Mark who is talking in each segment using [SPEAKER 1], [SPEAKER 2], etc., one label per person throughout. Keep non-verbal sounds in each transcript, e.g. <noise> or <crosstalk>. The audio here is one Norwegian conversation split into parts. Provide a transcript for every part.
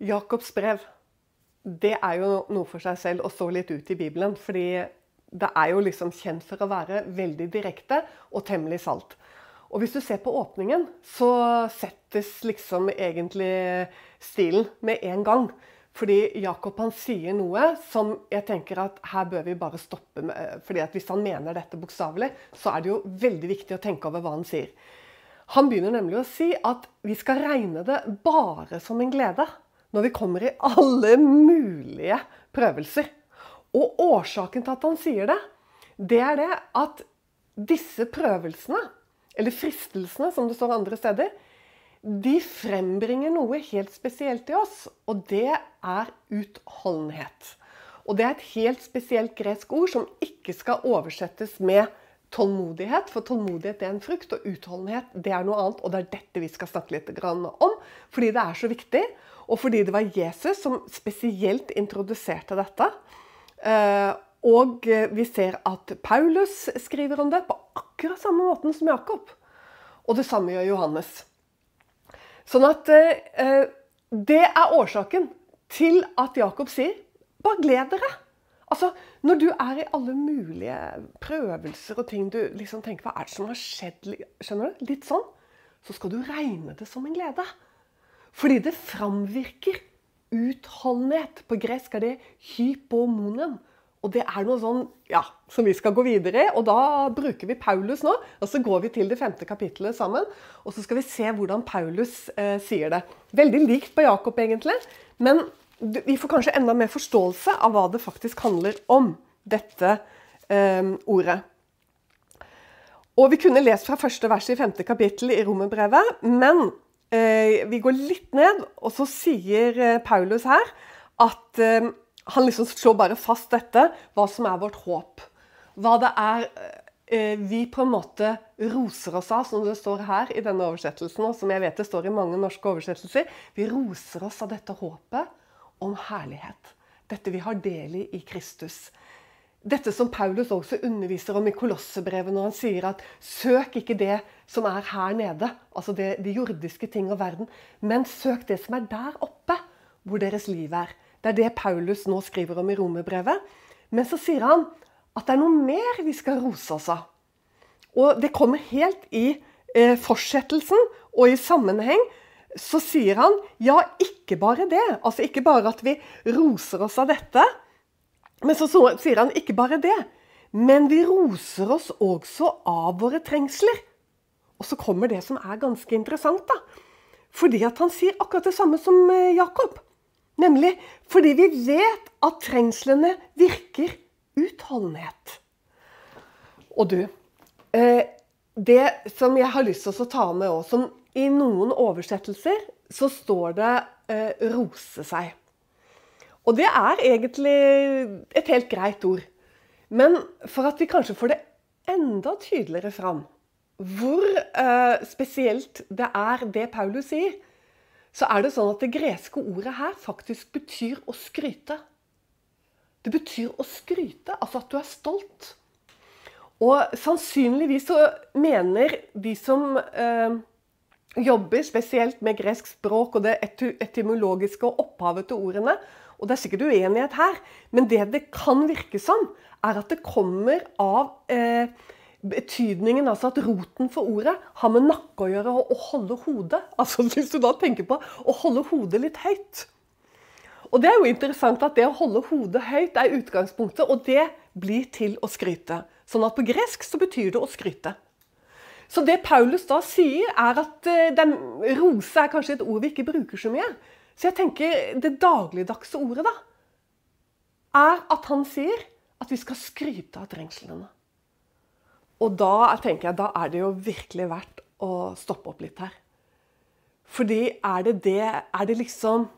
[SPEAKER 1] Jakobs brev det er jo noe for seg selv å stå litt ut i Bibelen. fordi det er jo liksom kjent for å være veldig direkte og temmelig salt. Og hvis du ser på åpningen, så settes liksom egentlig stilen med en gang. Fordi Jakob han sier noe som jeg tenker at her bør vi bare stoppe med. fordi at Hvis han mener dette bokstavelig, så er det jo veldig viktig å tenke over hva han sier. Han begynner nemlig å si at vi skal regne det bare som en glede når vi kommer i alle mulige prøvelser. Og årsaken til at han sier det, det er det at disse prøvelsene eller fristelsene, som det står andre steder, de frembringer noe helt spesielt i oss, og det er utholdenhet. Og det er et helt spesielt gresk ord som ikke skal oversettes med tålmodighet, for tålmodighet er en frukt, og utholdenhet det er noe annet. Og det er dette vi skal snakke litt om, fordi det er så viktig, og fordi det var Jesus som spesielt introduserte dette. Eh, og vi ser at Paulus skriver om det på akkurat samme måten som Jakob. Og det samme gjør Johannes. Sånn at eh, det er årsaken til at Jakob sier bare gled dere. Altså, Når du er i alle mulige prøvelser og ting du liksom tenker Hva er det som har skjedd? Skjønner du? Litt sånn. Så skal du regne det som en glede. Fordi det framvirker utholdenhet. På gresk er det hypomonen. Og det er noe sånn ja, som vi skal gå videre i. Og da bruker vi Paulus nå. Og så går vi til det femte kapittelet sammen. Og så skal vi se hvordan Paulus eh, sier det. Veldig likt på Jakob, egentlig. Men vi får kanskje enda mer forståelse av hva det faktisk handler om, dette eh, ordet. Og vi kunne lest fra første vers i femte kapittel i Romerbrevet, men vi går litt ned, og så sier eh, Paulus her at eh, han liksom slår bare fast dette, hva som er vårt håp. Hva det er eh, vi på en måte roser oss av, som det står her i denne oversettelsen, og som jeg vet det står i mange norske oversettelser. Vi roser oss av dette håpet om herlighet. Dette vi har del i i Kristus. Dette som Paulus også underviser om i Kolossebrevet, når han sier at søk ikke det som er her nede, altså det, de jordiske ting og verden, men søk det som er der oppe, hvor deres liv er. Det er det Paulus nå skriver om i romerbrevet. Men så sier han at det er noe mer vi skal rose oss av. Og det kommer helt i eh, fortsettelsen og i sammenheng. Så sier han ja, ikke bare det. Altså ikke bare at vi roser oss av dette. Men så, så sier han ikke bare det. Men vi roser oss også av våre trengsler. Og så kommer det som er ganske interessant. da. Fordi at han sier akkurat det samme som eh, Jakob. Nemlig fordi vi vet at trengslene virker utholdenhet. Og du eh, Det som jeg har lyst til å ta med òg, som i noen oversettelser så står det eh, 'rose seg'. Og det er egentlig et helt greit ord. Men for at vi kanskje får det enda tydeligere fram hvor eh, spesielt det er det Paulus sier, så er det sånn at det greske ordet her faktisk betyr å skryte. Det betyr å skryte, altså at du er stolt. Og sannsynligvis så mener de som eh, jobber spesielt med gresk språk og det etymologiske og opphavet til ordene, og det er sikkert uenighet her, men det det kan virke som, er at det kommer av eh, betydningen, altså at roten for ordet har med nakke å gjøre og å holde hodet. Altså Hvis du da tenker på å holde hodet litt høyt. Og det er jo interessant at det å holde hodet høyt er utgangspunktet, og det blir til å skryte. Sånn at på gresk så betyr det å skryte. Så det Paulus da sier, er at eh, den, rose er kanskje et ord vi ikke bruker så mye. Så jeg tenker det dagligdagse ordet da, er at han sier at vi skal skryte av trengslene. Og da tenker jeg, da er det jo virkelig verdt å stoppe opp litt her. Fordi er det det Er det liksom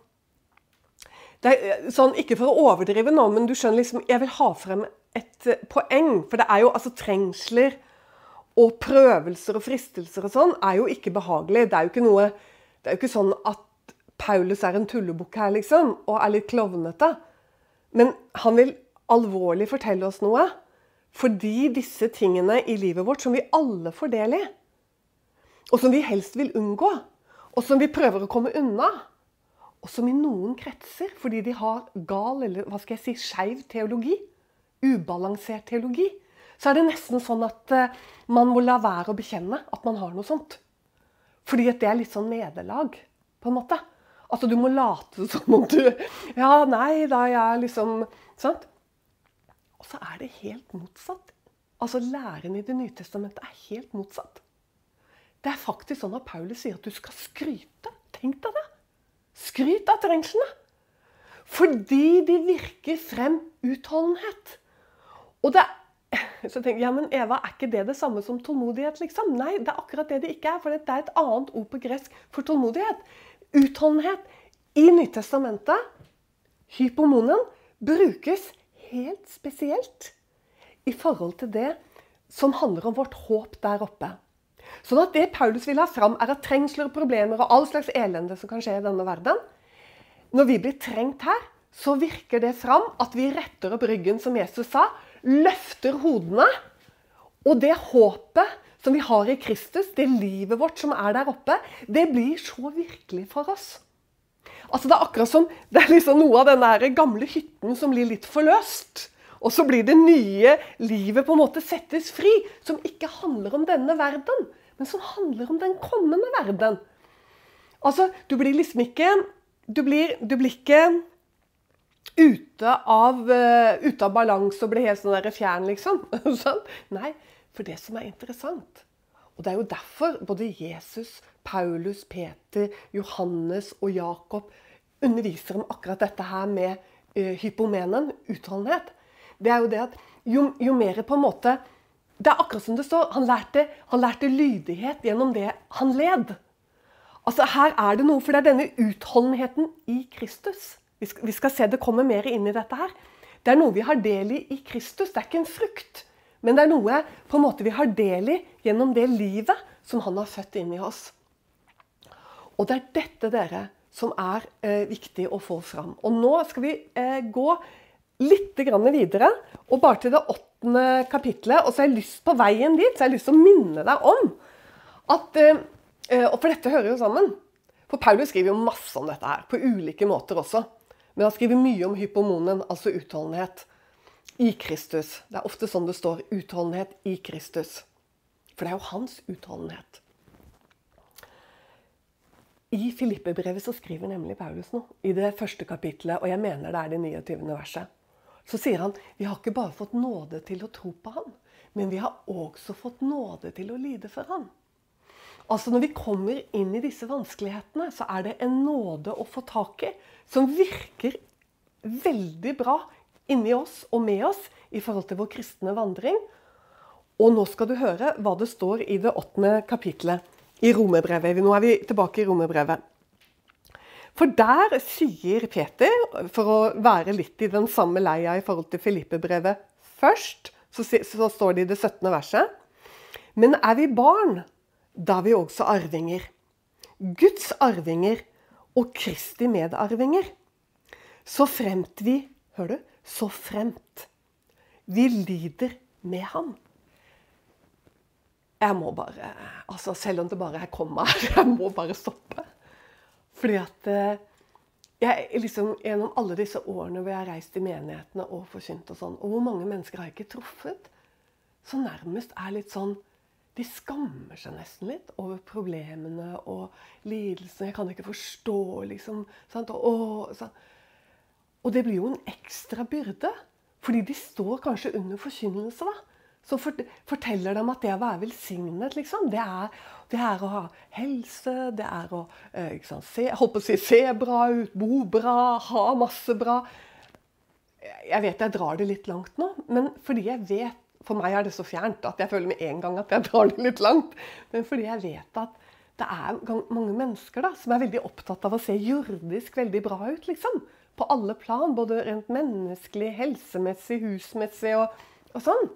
[SPEAKER 1] det er, sånn, Ikke for å overdrive nå, men du skjønner liksom Jeg vil ha frem et eh, poeng. For det er jo altså trengsler og prøvelser og fristelser og sånn er jo ikke behagelig. Det er jo ikke noe Det er jo ikke sånn at Paulus er en tullebukk her, liksom, og er litt klovnete. Men han vil alvorlig fortelle oss noe. Fordi disse tingene i livet vårt som vi alle får del i, og som vi helst vil unngå, og som vi prøver å komme unna, og som i noen kretser, fordi de har gal eller hva skal jeg si, skeiv teologi, ubalansert teologi, så er det nesten sånn at uh, man må la være å bekjenne at man har noe sånt. Fordi at det er litt sånn nederlag, på en måte. Altså du må late som om du Ja, nei, da er liksom Sant? Og så er det helt motsatt. Altså Læren i Det nye testamentet er helt motsatt. Det er faktisk sånn at Paulus sier at du skal skryte. Tenk deg det! Skryt av trengslene. Fordi de virker frem utholdenhet. Og det så tenker jeg, ja, men Eva, Er ikke det det samme som tålmodighet? liksom? Nei, det er akkurat det det ikke er. For det er et annet ord på gresk for tålmodighet. Utholdenhet. I Nytestamentet, hypomonen, brukes helt spesielt i forhold til det som handler om vårt håp der oppe. Sånn at det Paulus vil ha fram, er at trengsler, og problemer og all slags elende som kan skje i denne verden Når vi blir trengt her, så virker det fram at vi retter opp ryggen, som Jesus sa. Løfter hodene. Og det håpet som vi har i Kristus, det livet vårt som er der oppe, det blir så virkelig for oss. Altså Det er akkurat som det er liksom noe av den gamle hytten som blir litt forløst. Og så blir det nye livet på en måte settes fri, som ikke handler om denne verden, men som handler om den kommende verden. Altså, du blir liksom ikke Du blir, du blir ikke ute av, uh, av balanse og blir helt sånn der fjern, liksom. <laughs> sånn. Nei, for det som er interessant Og det er jo derfor både Jesus, Paulus, Peter, Johannes og Jakob underviser om akkurat dette her med uh, hypomenen, utholdenhet. Det er jo det at jo, jo mer på en måte det er akkurat som det står. Han lærte, han lærte lydighet gjennom det han led. Altså Her er det noe, for det er denne utholdenheten i Kristus. Vi skal, vi skal, se det kommer mer inn i dette her. Det er noe vi har del i i Kristus. Det er ikke en frukt. Men det er noe på en måte vi har del i gjennom det livet som han har født inn i oss. Og det er dette dere som er eh, viktig å få fram. Og nå skal vi eh, gå litt videre, og bare til det åttende kapitlet. Og så har jeg lyst på veien dit, så jeg har lyst til å minne deg om at eh, eh, Og for dette hører jo sammen. For Paulus skriver jo masse om dette her, på ulike måter også. Men han skriver mye om hypomonen, altså utholdenhet i Kristus. Det er ofte sånn det står. Utholdenhet i Kristus. For det er jo hans utholdenhet. I Filippe-brevet så skriver nemlig Paulus noe. I det første kapitlet, og jeg mener det er det 29. verset så sier han vi har ikke bare fått nåde til å tro på han, men vi har også fått nåde til å lide for han. Altså Når vi kommer inn i disse vanskelighetene, så er det en nåde å få tak i som virker veldig bra inni oss og med oss i forhold til vår kristne vandring. Og nå skal du høre hva det står i det åttende kapitlet i Romerbrevet. Nå er vi tilbake i Romerbrevet. For der sier Peter, for å være litt i den samme leia i forhold til Filippe-brevet først, så, så, står det i det 17. verset Men er vi barn, da er vi også arvinger. Guds arvinger og Kristi medarvinger. Så fremt vi Hør du? Så fremt vi lider med ham. Jeg må bare altså Selv om det bare er komma <laughs> jeg må bare stoppe. Fordi at eh, jeg, liksom, Gjennom alle disse årene hvor jeg har reist i menighetene og forkynt, og sånn, og hvor mange mennesker har jeg ikke truffet, så nærmest er litt sånn De skammer seg nesten litt over problemene og lidelsene. 'Jeg kan ikke forstå', liksom. Sant? Og, og, og det blir jo en ekstra byrde. Fordi de står kanskje under forkynnelse. da Så forteller dem at det å være velsignet, liksom, det er, det er å ha helse, det er å eh, sant, se, holdt å si, se bra ut, bo bra, ha masse bra. Jeg vet jeg drar det litt langt nå, men fordi jeg vet For meg er det så fjernt at jeg føler med en gang at jeg <laughs> drar det litt langt. Men fordi jeg vet at det er mange mennesker da, som er veldig opptatt av å se jordisk veldig bra ut. liksom. På alle plan. Både rent menneskelig, helsemessig, husmessig og, og sånn.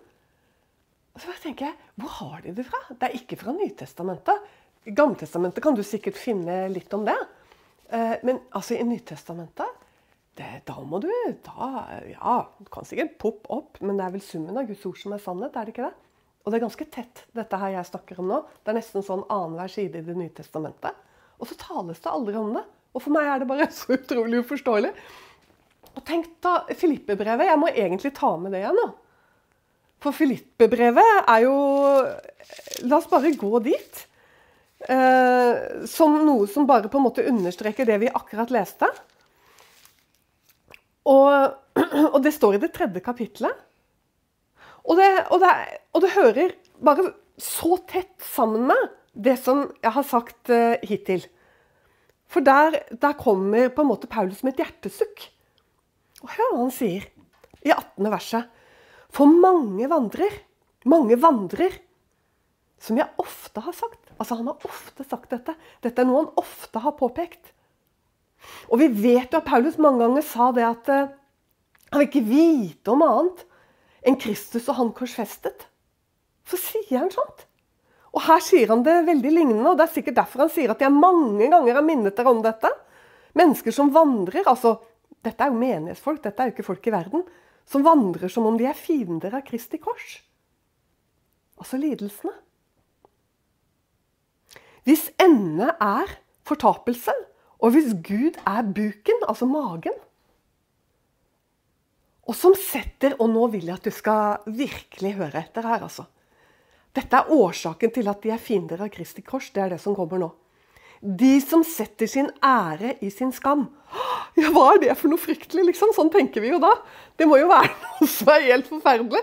[SPEAKER 1] Og så tenker jeg, Hvor har de det fra? Det er ikke fra Nytestamentet. I Gammeltestamentet kan du sikkert finne litt om det. Eh, men altså i Nytestamentet det, da må du da, Ja, du kan sikkert poppe opp, men det er vel summen av Guds ord som er sannhet? er det ikke det? Og det er ganske tett, dette her jeg snakker om nå. Det er nesten sånn annenhver side i Det nye testamentet. Og så tales det aldri om det. Og for meg er det bare <laughs> så utrolig uforståelig. Og tenk da, Filippe-brevet. Jeg må egentlig ta med det igjen nå. For Filippe-brevet er jo La oss bare gå dit. Eh, som noe som bare på en måte understreker det vi akkurat leste. Og, <clears throat> og det står i det tredje kapitlet. Og det, og, det, og det, hører bare så tett sammen med det som jeg har sagt eh, hittil. For der, der, kommer på en måte Paulus med et hjertesukk. Og hør hva han sier i 18. verset. For mange vandrer, mange vandrer, som jeg ofte har sagt. Altså Han har ofte sagt dette. Dette er noe han ofte har påpekt. Og vi vet jo at Paulus mange ganger sa det at uh, han vil ikke vite om annet enn Kristus og han korsfestet. Så sier han sånt. Og her sier han det veldig lignende, og det er sikkert derfor han sier at jeg mange ganger har minnet dere om dette. Mennesker som vandrer, altså Dette er jo menighetsfolk, dette er jo ikke folk i verden. Som vandrer som om de er fiender av Kristi kors. Altså lidelsene. Hvis ende er fortapelse, og hvis Gud er buken, altså magen, og som setter Og nå vil jeg at du skal virkelig høre etter her, altså. Dette er årsaken til at de er fiender av Kristi kors. Det er det som kommer nå. De som setter sin ære i sin skam. <gasps> Ja, hva er det for noe fryktelig, liksom? Sånn tenker vi jo da. Det må jo være <laughs> noe som er helt forferdelig.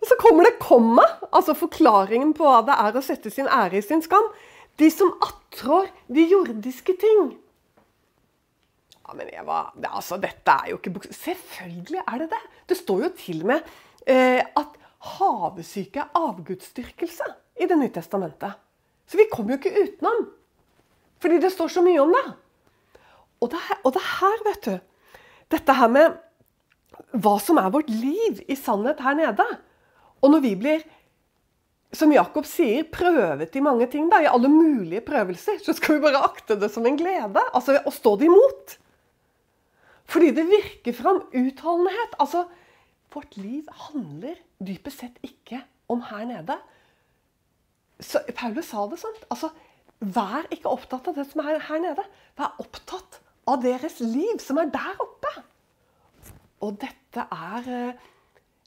[SPEAKER 1] Og så kommer det komma, altså forklaringen på hva det er å sette sin ære i sin skam. De som attrår de jordiske ting. Ja, men Eva, det, altså, dette er jo ikke buks... Selvfølgelig er det det! Det står jo til og med eh, at havesyke avgudsdyrkelse i Det nye testamentet. Så vi kommer jo ikke utenom. Fordi det står så mye om det. Og det, og det her, vet du Dette her med hva som er vårt liv i sannhet her nede. Og når vi blir, som Jakob sier, prøvet i mange ting, da, i alle mulige prøvelser, så skal vi bare akte det som en glede. Altså å stå det imot. Fordi det virker fram utholdenhet. Altså, vårt liv handler dypest sett ikke om her nede. Så Paulus sa det sånn. Altså, vær ikke opptatt av det som er her nede. Vær opptatt av deres liv, som er der oppe. Og dette er eh,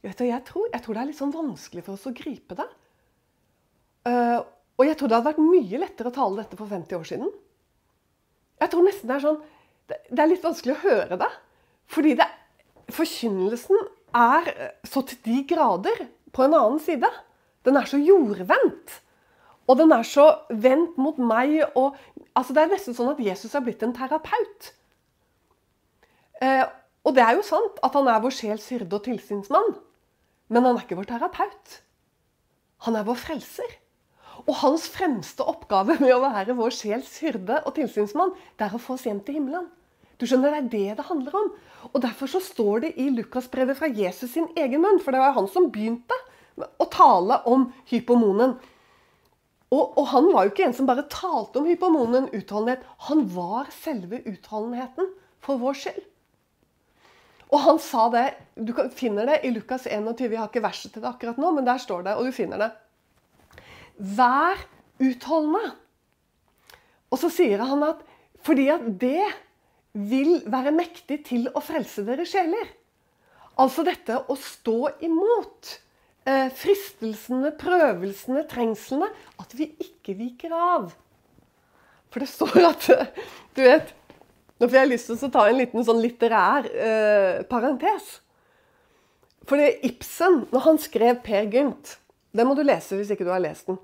[SPEAKER 1] vet du, jeg, tror, jeg tror det er litt sånn vanskelig for oss å gripe det. Uh, og jeg tror det hadde vært mye lettere å tale dette for 50 år siden. Jeg tror nesten det er sånn det er litt vanskelig å høre det. Fordi det, forkynnelsen er så til de grader på en annen side. Den er så jordvendt. Og den er så vendt mot meg. Og, altså det er nesten sånn at Jesus er blitt en terapeut. Eh, og det er jo sant at han er vår sjels hyrde og tilsynsmann. Men han er ikke vår terapeut. Han er vår frelser. Og hans fremste oppgave med å være vår sjels hyrde og tilsynsmann, det er å få oss hjem til himmelen. Du skjønner, Det er det det handler om. Og Derfor så står det i Lukasbrevet fra Jesus sin egen munn, for det var han som begynte å tale om hypomonen. Og, og, han var jo ikke en som bare talte om hypomonen, utholdenhet. Han var selve utholdenheten for vår skyld. Og han sa det Du finner det i Lukas 21. Jeg har ikke verset til det akkurat nå, men der står det, og du finner det. Vær utholdende. Og så sier han at fordi at det vil være mektig til å frelse deres sjeler. Altså dette å stå imot eh, fristelsene, prøvelsene, trengslene. At vi ikke viker av. For det står at Du vet Nå får jeg lyst til å ta en liten sånn litterær eh, parentes. For det Ibsen, når han skrev Per Gynt Det må du lese hvis ikke du har lest den.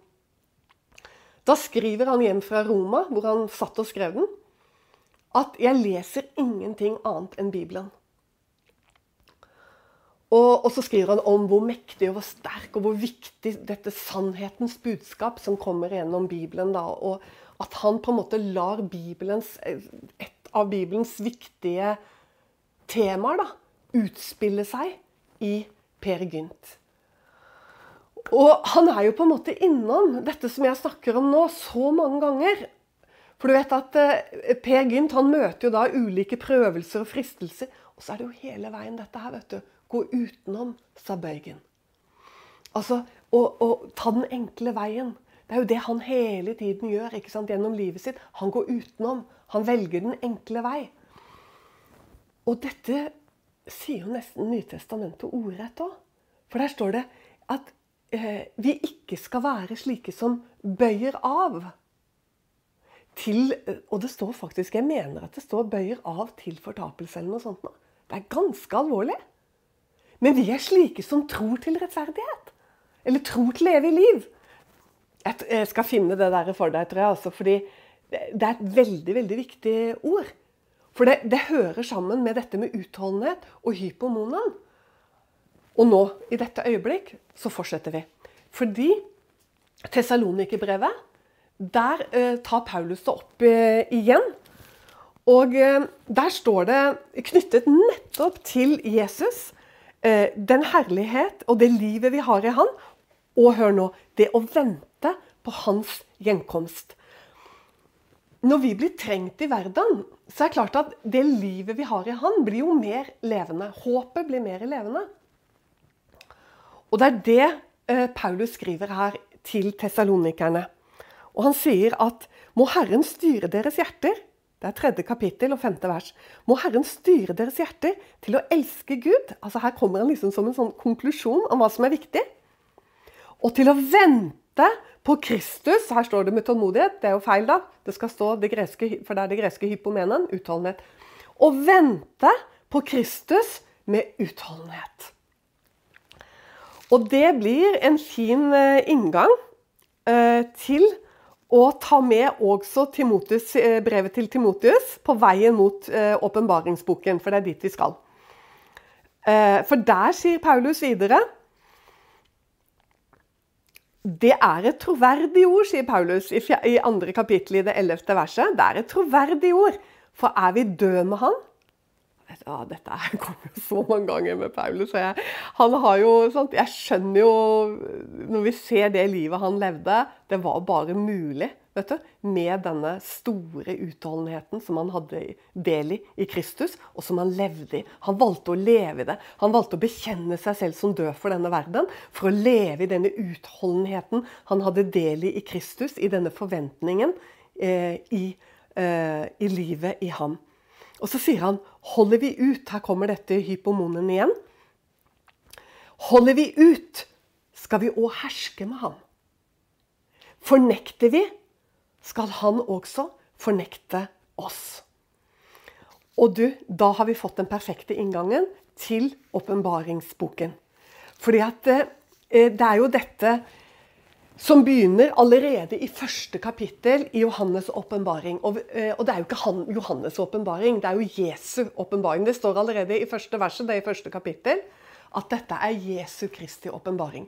[SPEAKER 1] Da skriver han hjem fra Roma, hvor han satt og skrev den, at 'jeg leser ingenting annet enn Bibelen'. Og, og, så skriver han om hvor mektig og hvor sterk og hvor viktig dette sannhetens budskap som kommer gjennom Bibelen. Da, og at han på en måte lar Bibelens, et av Bibelens viktige temaer da, utspille seg i Per Gynt. Og han er jo på en måte innom dette som jeg snakker om nå, så mange ganger. For du vet at eh, Per Gynt han møter jo da ulike prøvelser og fristelser. Og så er det jo hele veien dette her, vet du. Gå utenom, sa Bøygen. Altså å, ta den enkle veien. Det er jo det han hele tiden gjør ikke sant, gjennom livet sitt. Han går utenom. Han velger den enkle vei. Og dette sier jo nesten Nytestamentet ordrett òg. For der står det at eh, vi ikke skal være slike som bøyer av. Til, og det står faktisk, jeg mener at det står 'bøyer av til fortapelse' eller noe sånt. Det er ganske alvorlig. Men vi er slike som tror til rettferdighet. Eller tror til evig liv. Jeg skal finne det der for deg, tror jeg. Altså, fordi det er et veldig, veldig viktig ord. For det, det hører sammen med dette med utholdenhet og hypomonaen. Og nå, i dette øyeblikk, så fortsetter vi. Fordi Tessalonikerbrevet, der eh, tar Paulus det opp eh, igjen. Og eh, der står det knyttet nettopp til Jesus, den herlighet og det livet vi har i han. Og hør nå, det å vente på hans gjenkomst. Når vi blir trengt i verden, så er det klart at det livet vi har i han, blir jo mer levende. Håpet blir mer levende. Og det er det Paulus skriver her til tessalonikerne. Og han sier at må Herren styre deres hjerter det er tredje kapittel og femte vers. Må Herren styre deres hjerter til å elske Gud. Altså Her kommer han liksom som en sånn konklusjon om hva som er viktig. Og til å vente på Kristus. Her står det med tålmodighet. Det er jo feil, da. Det skal stå det greske, for det er det greske hypomenen. Utholdenhet. Å vente på Kristus med utholdenhet. Og det blir en fin eh, inngang eh, til å ta med også Timotius, eh, brevet til Timotius på veien mot åpenbaringsboken, for det er dit vi skal. For der sier Paulus videre det er et troverdig ord, sier Paulus i andre kapittel i det ellevte verset. Det er et troverdig ord. For er vi døde med han, ja, dette <laughs> kommer jo så mange ganger med Paulus. Jeg, han har jo, sant, jeg skjønner jo Når vi ser det livet han levde Det var bare mulig vet du, med denne store utholdenheten som han hadde del i i Kristus, og som han levde i. Han valgte å leve i det. Han valgte å bekjenne seg selv som død for denne verden, for å leve i denne utholdenheten han hadde del i i Kristus, i denne forventningen eh, i, eh, i livet i ham. Og så sier han holder vi ut Her kommer dette hypomonen igjen. Holder vi ut, skal vi òg herske med ham. Fornekter vi, skal han også fornekte oss. Og du, da har vi fått den perfekte inngangen til åpenbaringsboken. Fordi at eh, det er jo dette som begynner allerede i første kapittel i Johannes' åpenbaring. Og, eh, og, det er jo ikke han, Johannes' åpenbaring, det er jo Jesu åpenbaring. Det står allerede i første verset, det er i første kapittel, at dette er Jesu Kristi åpenbaring.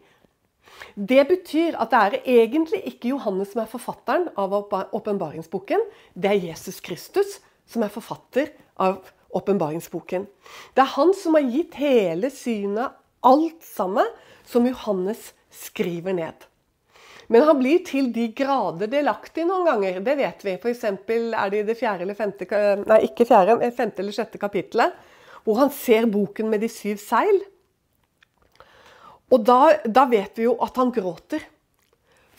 [SPEAKER 1] Det betyr at det er egentlig ikke Johannes som er forfatteren av åpenbaringsboken. Det er Jesus Kristus som er forfatter av åpenbaringsboken. Det er han som har gitt hele synet, alt sammen, som Johannes skriver ned. Men han blir til de grader delaktig noen ganger. Det vet vi. F.eks. er det i det fjerde eller femte, nei, ikke fjerde, femte eller sjette kapittelet, hvor han ser boken med de syv seil. Og da, da vet vi jo at han gråter.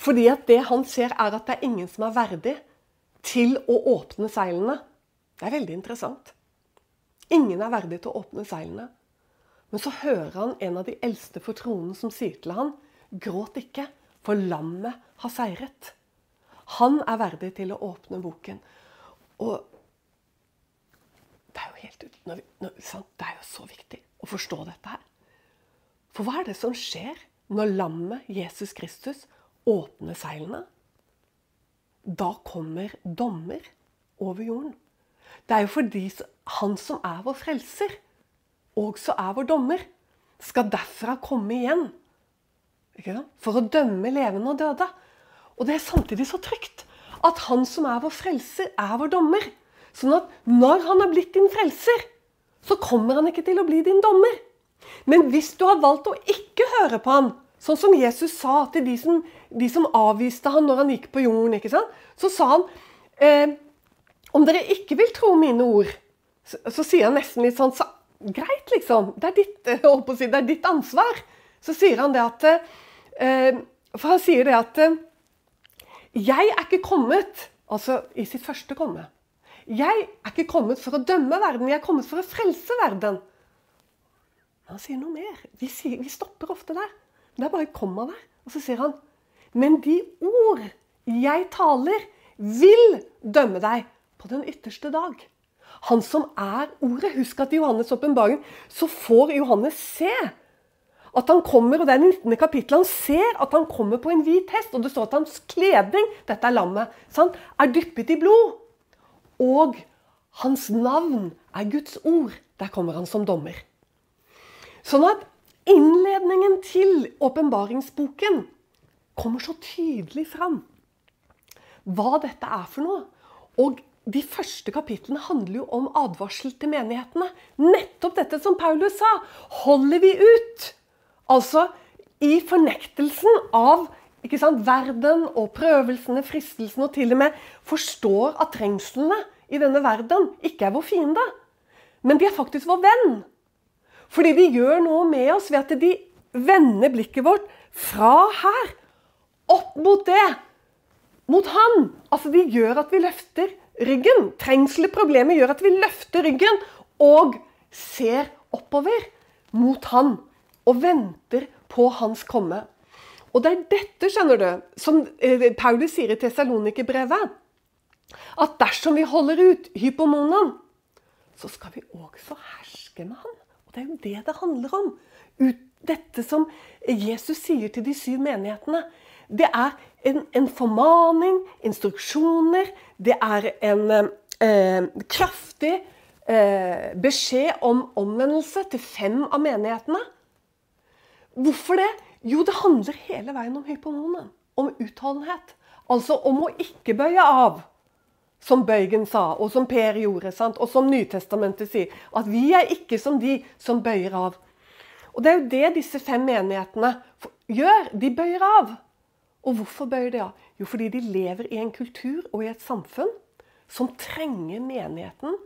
[SPEAKER 1] Fordi at det han ser, er at det er ingen som er verdig til å åpne seilene. Det er veldig interessant. Ingen er verdig til å åpne seilene. Men så hører han en av de eldste for tronen som sier til han, gråt ikke. For lammet har seiret. Han er verdig til å åpne boken. Og det er jo helt når vi, når, Det er jo så viktig å forstå dette her. For hva er det som skjer når lammet, Jesus Kristus, åpner seilene? Da kommer dommer over jorden. Det er jo fordi han som er vår frelser, også er vår dommer, skal derfra komme igjen for å dømme levende og døde. Og det er samtidig så trygt at han som er vår frelser, er vår dommer. Sånn at når han er blitt din frelser, så kommer han ikke til å bli din dommer. Men hvis du har valgt å ikke høre på han, sånn som Jesus sa til de som, de som avviste han når han gikk på jorden, så sa han eh, om dere ikke vil tro mine ord, så, så sier han nesten litt sånn så, Greit, liksom. Det er, ditt, si, det er ditt ansvar. Så sier han det at Eh, for han sier det at eh, Jeg er ikke kommet Altså i sitt første komme. 'Jeg er ikke kommet for å dømme verden, jeg er kommet for å frelse verden'. Men Han sier noe mer. Vi, sier, vi stopper ofte der. Det er bare et komma der. Og så sier han Men de ord jeg taler, vil dømme deg på den ytterste dag. Han som er ordet. Husk at i Johannes' åpenbaring så får Johannes se at han kommer, og det er det 19. kapittel, han ser at han kommer på en hvit hest. Og det står at hans kledning, dette er lammet, sant, er dyppet i blod. Og hans navn er Guds ord. Der kommer han som dommer. Sånn at innledningen til åpenbaringsboken kommer så tydelig fram hva dette er for noe. Og de første kapitlene handler jo om advarsel til menighetene. Nettopp dette som Paulus sa. Holder vi ut? Altså i fornektelsen av sant, verden og prøvelsene, fristelsene, og til og med forstår at trengslene i denne verden ikke er vår fiende. Men de er faktisk vår venn. Fordi de gjør noe med oss ved at de vender blikket vårt fra her opp mot det. Mot han. Altså, de gjør at vi løfter ryggen. Trengselet, problemet gjør at vi løfter ryggen og ser oppover mot han. Og venter på hans komme. Og det er dette, skjønner du, som eh, Paulus sier i Tessalonikerbrevet. At dersom vi holder ut hypomonaen, så skal vi også herske med han. Og Det er jo det det handler om. Ut, dette som Jesus sier til de syv menighetene. Det er en, en formaning, instruksjoner. Det er en eh, kraftig eh, beskjed om omvendelse til fem av menighetene. Hvorfor det? Jo, det handler hele veien om hypomonen. Om utholdenhet. Altså om å ikke bøye av. Som Bøygen sa, og som Per gjorde, sant? og som Nytestamentet sier. At vi er ikke som de som bøyer av. Og Det er jo det disse fem menighetene gjør. De bøyer av. Og hvorfor bøyer de av? Jo, fordi de lever i en kultur og i et samfunn som trenger menigheten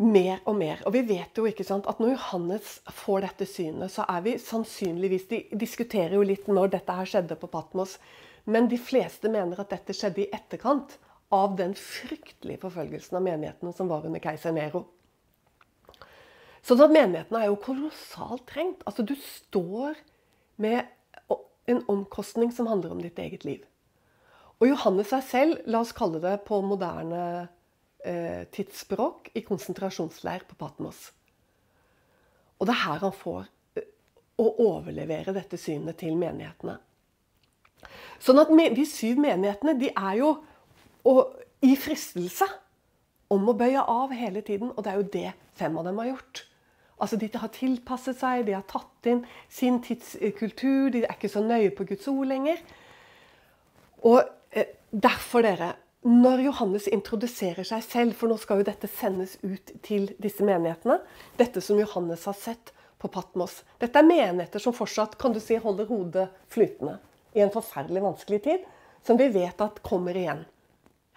[SPEAKER 1] mer og mer. Og vi vet jo ikke sant, at når Johannes får dette synet, så er vi sannsynligvis De diskuterer jo litt når dette her skjedde på Patmos. Men de fleste mener at dette skjedde i etterkant av den fryktelige forfølgelsen av menighetene som var under keiser Nero. Sånn at menighetene er jo kolossalt trengt. Altså, du står med en omkostning som handler om ditt eget liv. Og Johannes er selv, la oss kalle det på moderne tidsspråk, i konsentrasjonsleir på Patmos. Og det er her han får eh, å overlevere dette synet til menighetene. Sånn at de syv menighetene de er jo i fristelse om å bøye av hele tiden. Og det er jo det fem av dem har gjort. Altså De har tilpasset seg, de har tatt inn sin tidskultur. De er ikke så nøye på Guds ord lenger. Og eh, derfor, dere, når Johannes introduserer seg selv, for nå skal jo dette sendes ut til disse menighetene, dette som Johannes har sett på Patmos Dette er menigheter som fortsatt kan du si, holder hodet flytende i en forferdelig vanskelig tid, som vi vet at kommer igjen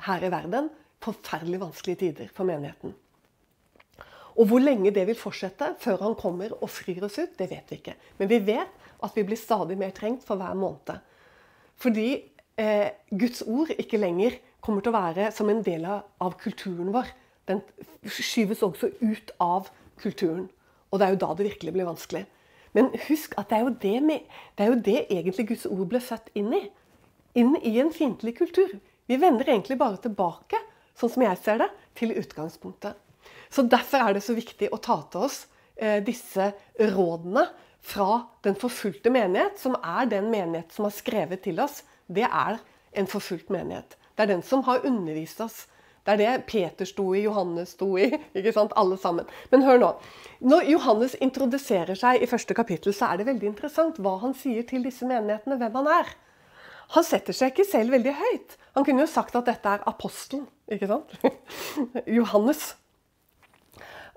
[SPEAKER 1] her i verden. Forferdelig vanskelige tider for menigheten. Og hvor lenge det vil fortsette før han kommer og frir oss ut, det vet vi ikke. Men vi vet at vi blir stadig mer trengt for hver måned. Fordi eh, Guds ord ikke lenger kommer til å være som en del av kulturen vår. Den skyves også ut av kulturen. Og det er jo da det virkelig blir vanskelig. Men husk at det er jo det, med, det, er jo det egentlig Guds ord ble født inn i. Inn i en fiendtlig kultur. Vi vender egentlig bare tilbake, sånn som jeg ser det, til utgangspunktet. Så Derfor er det så viktig å ta til oss eh, disse rådene fra den forfulgte menighet, som er den menighet som har skrevet til oss. Det er en forfulgt menighet. Det er den som har undervist oss. Det er det Peter sto i, Johannes sto i. <laughs> ikke sant? Alle sammen. Men hør nå. Når Johannes introduserer seg i første kapittel, så er det veldig interessant hva han sier til disse menighetene, hvem han er. Han setter seg ikke selv veldig høyt. Han kunne jo sagt at dette er apostelen. ikke sant? <laughs> Johannes.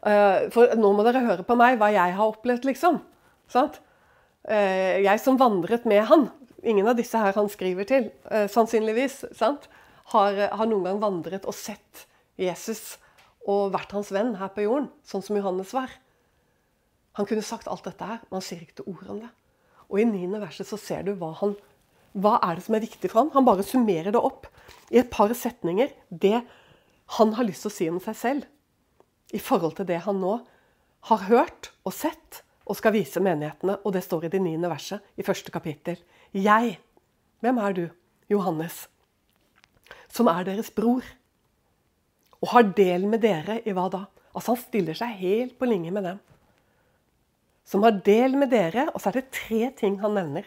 [SPEAKER 1] Eh, for nå må dere høre på meg hva jeg har opplevd, liksom. Sant? Eh, jeg som vandret med han. Ingen av disse her han skriver til, eh, sannsynligvis. sant? Har, har noen gang vandret og sett Jesus og vært hans venn her på jorden, sånn som Johannes var. Han kunne sagt alt dette her, men han sier ikke til ord om det. Og i niende verset så ser du hva han hva er det som er viktig for ham? Han bare summerer det opp i et par setninger. Det han har lyst til å si om seg selv i forhold til det han nå har hørt og sett og skal vise menighetene. Og det står i det niende verset i første kapittel. Jeg, hvem er du, Johannes, som er deres bror, og har del med dere i hva da? Altså Han stiller seg helt på linje med dem. Som har del med dere, og så er det tre ting han nevner.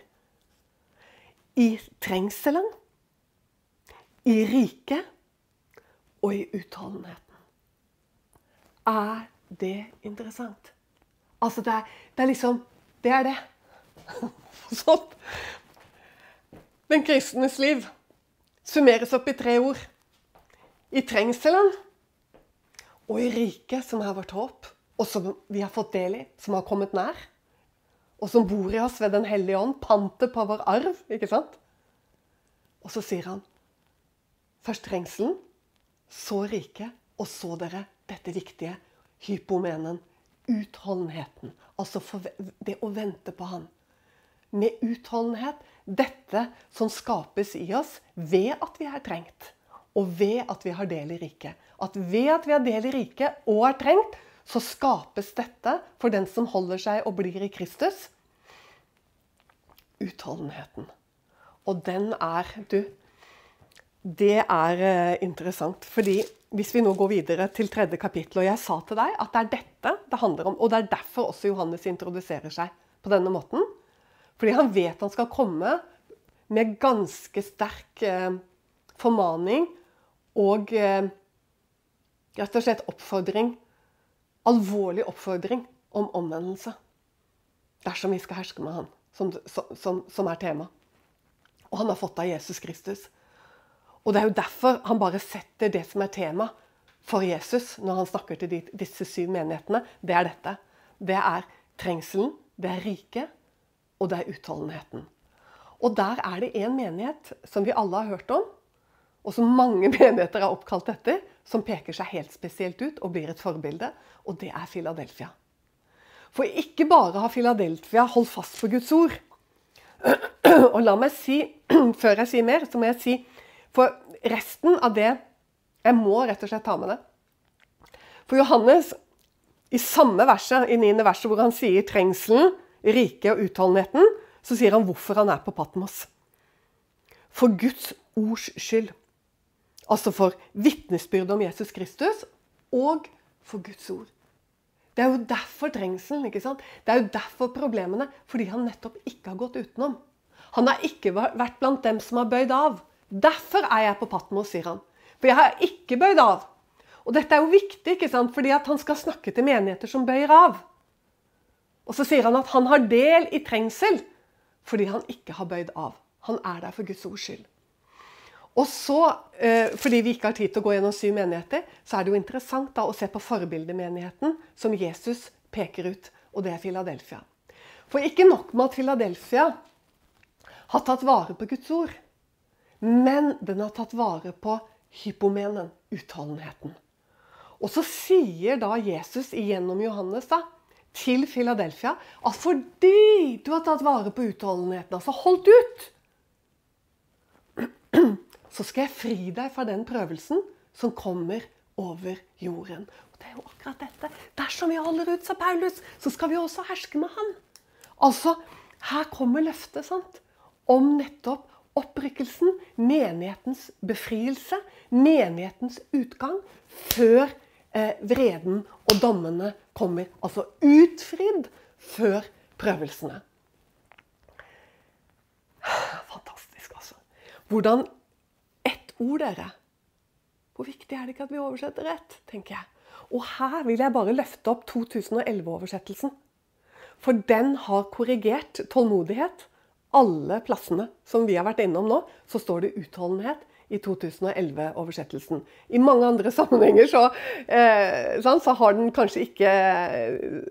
[SPEAKER 1] I trengselen, i riket og i utholdenheten. Er det interessant? Altså, det er, det er liksom Det er det. <laughs> sånn. Den kristnes liv summeres opp i tre ord. I trengselen og i riket, som er vårt håp, og som vi har fått del i, som har kommet nær. Og som bor i oss ved Den hellige ånd, pantet på vår arv. ikke sant? Og så sier han først trengselen, så riket, og så dere dette viktige hypomenen. Utholdenheten. Altså det å vente på Han. Med utholdenhet. Dette som skapes i oss ved at vi er trengt. Og ved at vi har del i riket. At ved at vi har del i riket og er trengt, så skapes dette for den som holder seg og blir i Kristus. Utholdenheten. Og den er Du, det er eh, interessant. Fordi hvis vi nå går videre til tredje kapittel, og jeg sa til deg at det er dette det handler om, og det er derfor også Johannes introduserer seg på denne måten. Fordi han vet han skal komme med ganske sterk eh, formaning og eh, rett og slett oppfordring. Alvorlig oppfordring om omvendelse. Dersom vi skal herske med han, som, som, som er tema. Og han har fått av Jesus Kristus. Og det er jo derfor han bare setter det som er tema for Jesus når han snakker til disse syv menighetene. Det er dette. Det er trengselen, det er riket, og det er utholdenheten. Og der er det en menighet som vi alle har hørt om, og som mange <laughs> menigheter er oppkalt etter, som peker seg helt spesielt ut og blir et forbilde, og det er Philadelphia. For ikke bare har Philadelphia holdt fast på Guds ord. <clears throat> Og la meg si, <clears throat> før jeg sier mer, så må jeg si for resten av det Jeg må rett og slett ta med det. For Johannes, i samme verset, i niende verset, hvor han sier trengselen, riket og utholdenheten, så sier han hvorfor han er på Patmos. For Guds ords skyld. Altså for vitnesbyrdet om Jesus Kristus og for Guds ord. Det er jo derfor trengselen. ikke sant? Det er jo derfor problemene. Fordi han nettopp ikke har gått utenom. Han har ikke vært blant dem som har bøyd av. Derfor er jeg på Patmos, sier han. For jeg har ikke bøyd av. Og dette er jo viktig, ikke sant? fordi han skal snakke til menigheter som bøyer av. Og så sier han at han har del i trengsel fordi han ikke har bøyd av. Han er der for Guds ords skyld. Og så, eh, fordi vi ikke har tid til å gå gjennom syv menigheter, så er det jo interessant da å se på forbildemenigheten som Jesus peker ut, og det er Philadelphia. For ikke nok med at Philadelphia har tatt vare på Guds ord. Men den har tatt vare på hypomenen, utholdenheten. Og så sier da Jesus igjennom Johannes da, til Philadelphia at fordi du har tatt vare på utholdenheten, altså holdt ut, <clears throat> så skal jeg fri deg fra den prøvelsen som kommer over jorden. Og Det er jo akkurat dette. Dersom vi holder ut, sa Paulus, så skal vi også herske med han. Altså, her kommer løftet sant? om nettopp opprykkelsen, menighetens befrielse, menighetens utgang, før eh, vreden og dommene kommer. Altså utfridd før prøvelsene. Fantastisk, altså. Hvordan ett ord, dere. Hvor viktig er det ikke at vi oversetter rett, tenker jeg. Og her vil jeg bare løfte opp 2011-oversettelsen. For den har korrigert tålmodighet alle plassene som vi har vært innom nå, så står det utholdenhet i 2011-oversettelsen. I mange andre <laughs> sammenhenger så, eh, så, har den kanskje ikke,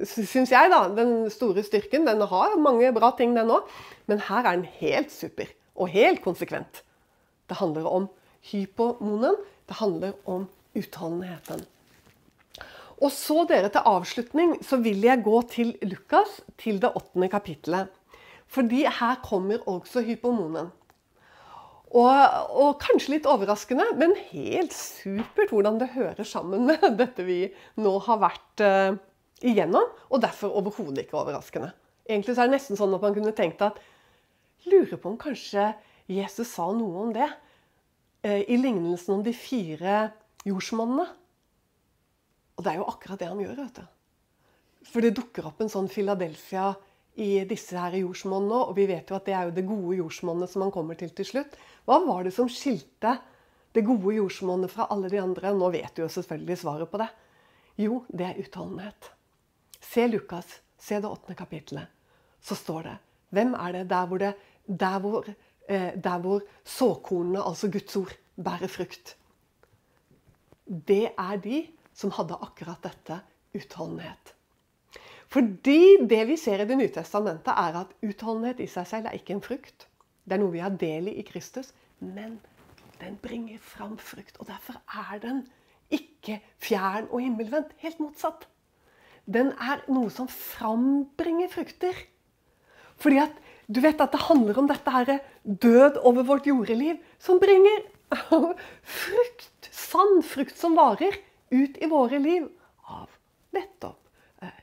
[SPEAKER 1] syns jeg, da, den store styrken. Den har mange bra ting, den òg. Men her er den helt super og helt konsekvent. Det handler om hypomonen. Det handler om utholdenheten. Og så dere til avslutning så vil jeg gå til Lukas, til det åttende kapittelet. Fordi her kommer også hypomonen. Og, og, kanskje litt overraskende, men helt supert hvordan det hører sammen med <laughs> dette vi nå har vært uh, igjennom. Og derfor overhodet ikke overraskende. Egentlig så er det nesten sånn at man kunne tenkt at Lurer på om kanskje Jesus sa noe om det uh, i lignelsen om de fire jordsmonnene. Og det er jo akkurat det han gjør. vet du. For det dukker opp en sånn Philadelphia i disse her jordsmonnene. Og vi vet jo at det er jo det gode jordsmonnet som man kommer til til slutt. Hva var det som skilte det gode jordsmonnet fra alle de andre? Nå vet du jo selvfølgelig svaret på det. Jo, det er utholdenhet. Se Lukas, se det åttende kapittelet. Så står det Hvem er det der hvor, det, der hvor, eh, der hvor såkornene, altså Guds ord, bærer frukt? Det er de som hadde akkurat dette utholdenhet. Fordi det vi ser i Det nye testamentet, er at utholdenhet i seg selv er ikke en frukt. Det er noe vi har del i i Kristus. Men den bringer fram frukt. Og derfor er den ikke fjern og himmelvendt. Helt motsatt. Den er noe som frambringer frukter. Fordi at du vet at det handler om dette her død over vårt jordeliv, som bringer <laughs> frukt, sann frukt som varer, ut i våre liv av nettopp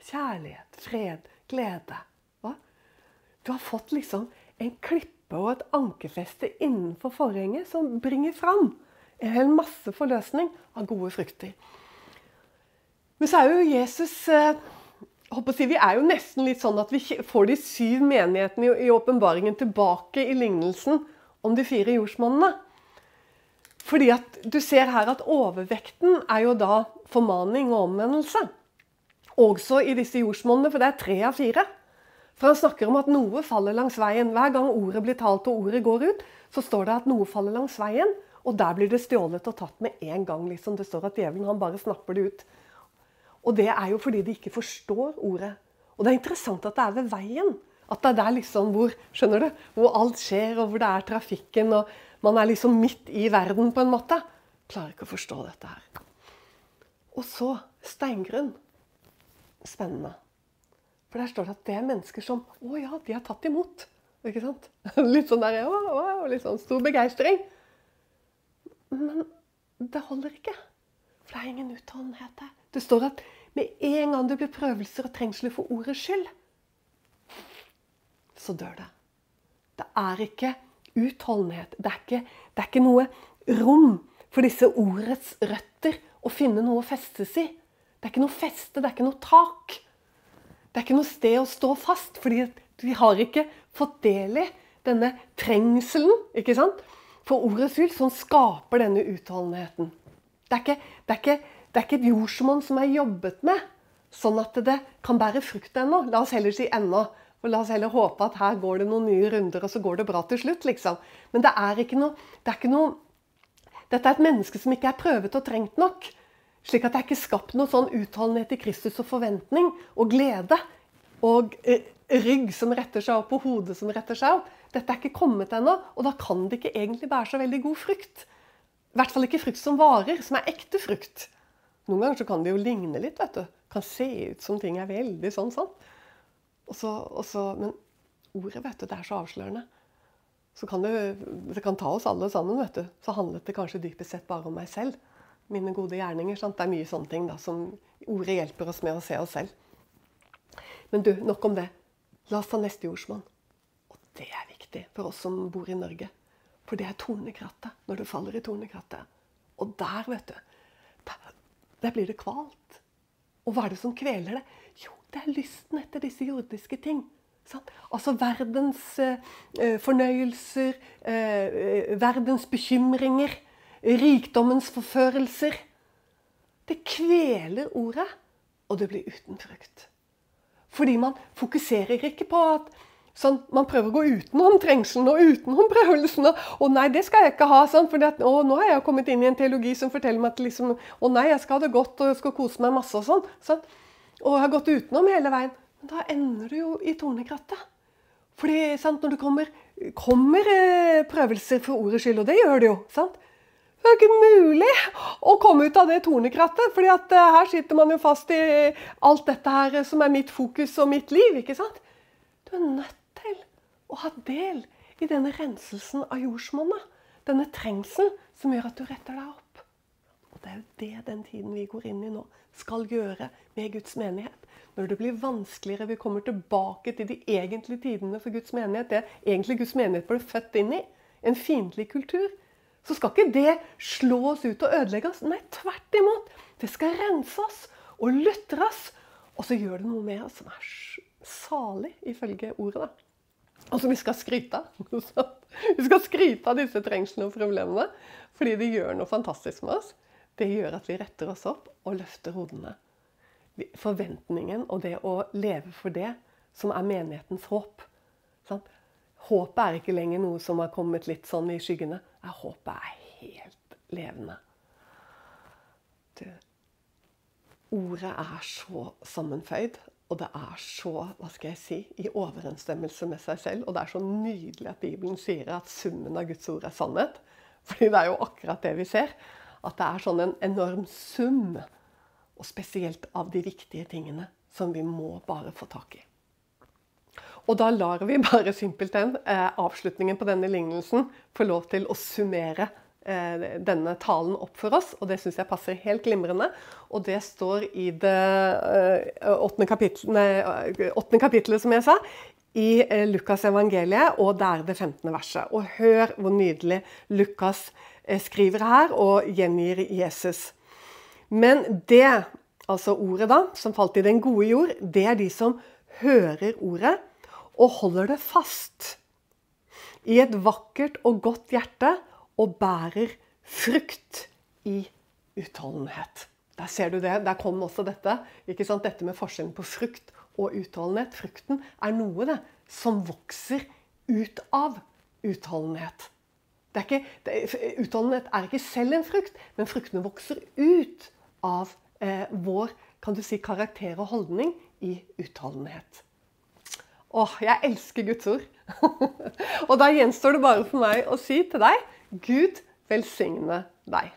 [SPEAKER 1] kjærlighet, fred, glede. Hva? Du har fått liksom en klippe og et ankerfeste innenfor forhenget som bringer fram en hel masse forløsning av gode frukter. Men så er jo Jesus eh, si, Vi er jo nesten litt sånn at vi får de syv menighetene i åpenbaringen tilbake i lignelsen om de fire jordsmonnene. Fordi at du ser her at overvekten er jo da formaning og omvendelse. Også i disse jordsmonnene, for det er tre av fire. For han snakker om at noe faller langs veien. Hver gang ordet blir talt og ordet går ut, så står det at noe faller langs veien. Og der blir det stjålet og tatt med en gang. liksom. Det står at djevelen han bare snapper det ut. Og det er jo fordi de ikke forstår ordet. Og det er interessant at det er ved veien. At det er der liksom hvor skjønner du, hvor alt skjer, og hvor det er trafikken. og Man er liksom midt i verden, på en måte. Klarer ikke å forstå dette her. Og så steingrunn spennende. For der står det at det er mennesker som Å ja, de har tatt imot. Ikke sant? <laughs> Litt sånn der, å, å, litt sånn stor begeistring. Men det holder ikke. For det er ingen utholdenhet der. Det står at med en gang det blir prøvelser og trengsler for ordets skyld, så dør det. Det er ikke utholdenhet. Det er ikke, det er ikke noe rom for disse ordets røtter å finne noe å festes i. Det er ikke noe feste, det er ikke noe tak. Det er ikke noe sted å stå fast, fordi vi har ikke fått del i denne trengselen ikke sant? for ordets skyld, som skaper denne utholdenheten. Det er ikke, det er ikke, det er ikke et jordsmonn som er jobbet med, sånn at det kan bære frukt ennå. La oss heller si ennå. Og la oss heller håpe at her går det noen nye runder, og så går det bra til slutt. liksom. Men det er ikke noe, det er ikke noe Dette er et menneske som ikke er prøvet og trengt nok. Slik at det er ikke skapt noen sånn utholdenhet i Kristus og forventning og glede. Og eh, rygg som retter seg opp, og hode som retter seg opp. Dette er ikke kommet ennå, og da kan det ikke egentlig bære så veldig god frukt. I hvert fall ikke frukt som varer, som er ekte frukt. Noen ganger så kan det jo ligne litt. vet du. Kan se ut som ting er veldig sånn sånn. Også, også, men ordet, vet du, det er så avslørende. Så kan det, det kan ta oss alle sammen, vet du. Så handlet det kanskje dypest sett bare om meg selv mine gode gjerninger. Sant? Det er mye sånne ting da, som ordet hjelper oss med å se oss selv. Men du, nok om det. La oss ta neste jordsmonn. Og det er viktig for oss som bor i Norge. For det er tornekrattet. Når du faller i tornekrattet. Og der, vet du, der, blir det kvalt. Og hva er det som kveler det? Jo, det er lysten etter disse jordiske ting. Sant? Altså verdens eh, eh fornøyelser, eh, eh, verdens bekymringer rikdommens forførelser. Det kveler ordet, og det blir uten frukt. Fordi man fokuserer ikke på at sånn, Man prøver å gå utenom trengselen og utenom prøvelsen. Og, nei, det skal jeg ikke ha. Sånn, for nå har jeg kommet inn i en teologi som forteller meg at liksom, å nei, jeg skal ha det godt og jeg skal kose meg masse. Og sånn, sånn. Og jeg har gått utenom hele veien. Men da ender du jo i tornekrattet. Fordi sant, når det kommer, kommer eh, prøvelser for ordets skyld, og det gjør det jo. sant? Det er ikke mulig å komme ut av det tornekrattet. fordi at uh, her sitter man jo fast i alt dette her som er mitt fokus og mitt liv. ikke sant? Du er nødt til å ha del i denne renselsen av jordsmonnet. denne trengselen som gjør at du retter deg opp. Og det er jo det den tiden vi går inn i nå, skal gjøre med Guds menighet. Når det blir vanskeligere, vi kommer tilbake til de egentlige tidene for Guds menighet, det egentlig Guds menighet ble født inn i, en fiendtlig kultur, så skal ikke det slå oss ut og ødelegge oss. Nei, tvert imot. Det skal rense oss og lutre oss. Og så gjør det noe med oss som er salig, ifølge ordet. da. Og som vi skal skryte av. <laughs> Vi skal skryte av disse trengslene og problemene, fordi det gjør noe fantastisk med oss. Det gjør at vi retter oss opp og løfter hodene. Forventningen og det å leve for det som er menighetens håp. Sant? Håpet er ikke lenger noe som har kommet litt sånn i skyggene. Håpet er helt levende. Du, ordet er så sammenføyd, og det er så hva skal jeg si, i overensstemmelse med seg selv. Og det er så nydelig at Bibelen sier at summen av Guds ord er sannhet. Fordi det er jo akkurat det vi ser. At det er sånn en enorm sum. Og spesielt av de viktige tingene som vi må bare få tak i. Og da lar vi bare simpelthen eh, avslutningen på denne lignelsen få lov til å summere eh, denne talen opp for oss, og det syns jeg passer helt glimrende. Og det står i det eh, åttende, kapitlet nei, åttende som jeg sa, i eh, Lukas evangeliet, og det er det 15. verset. Og hør hvor nydelig Lukas eh, skriver her og gjengir Jesus. Men det, altså ordet da, som falt i den gode jord, det er de som hører ordet og holder det fast i et vakkert og godt hjerte og bærer frukt i utholdenhet. Der ser du det. Der kom også dette. ikke sant? Dette med forskjellen på frukt og utholdenhet. Frukten er noe det, som vokser ut av utholdenhet. Er ikke, det, utholdenhet er ikke selv en frukt, men fruktene vokser ut av eh, vår kan du si, karakter og holdning i utholdenhet. Åh, jeg elsker Guds ord. <laughs> og da gjenstår det bare for meg å si til deg Gud velsigne deg.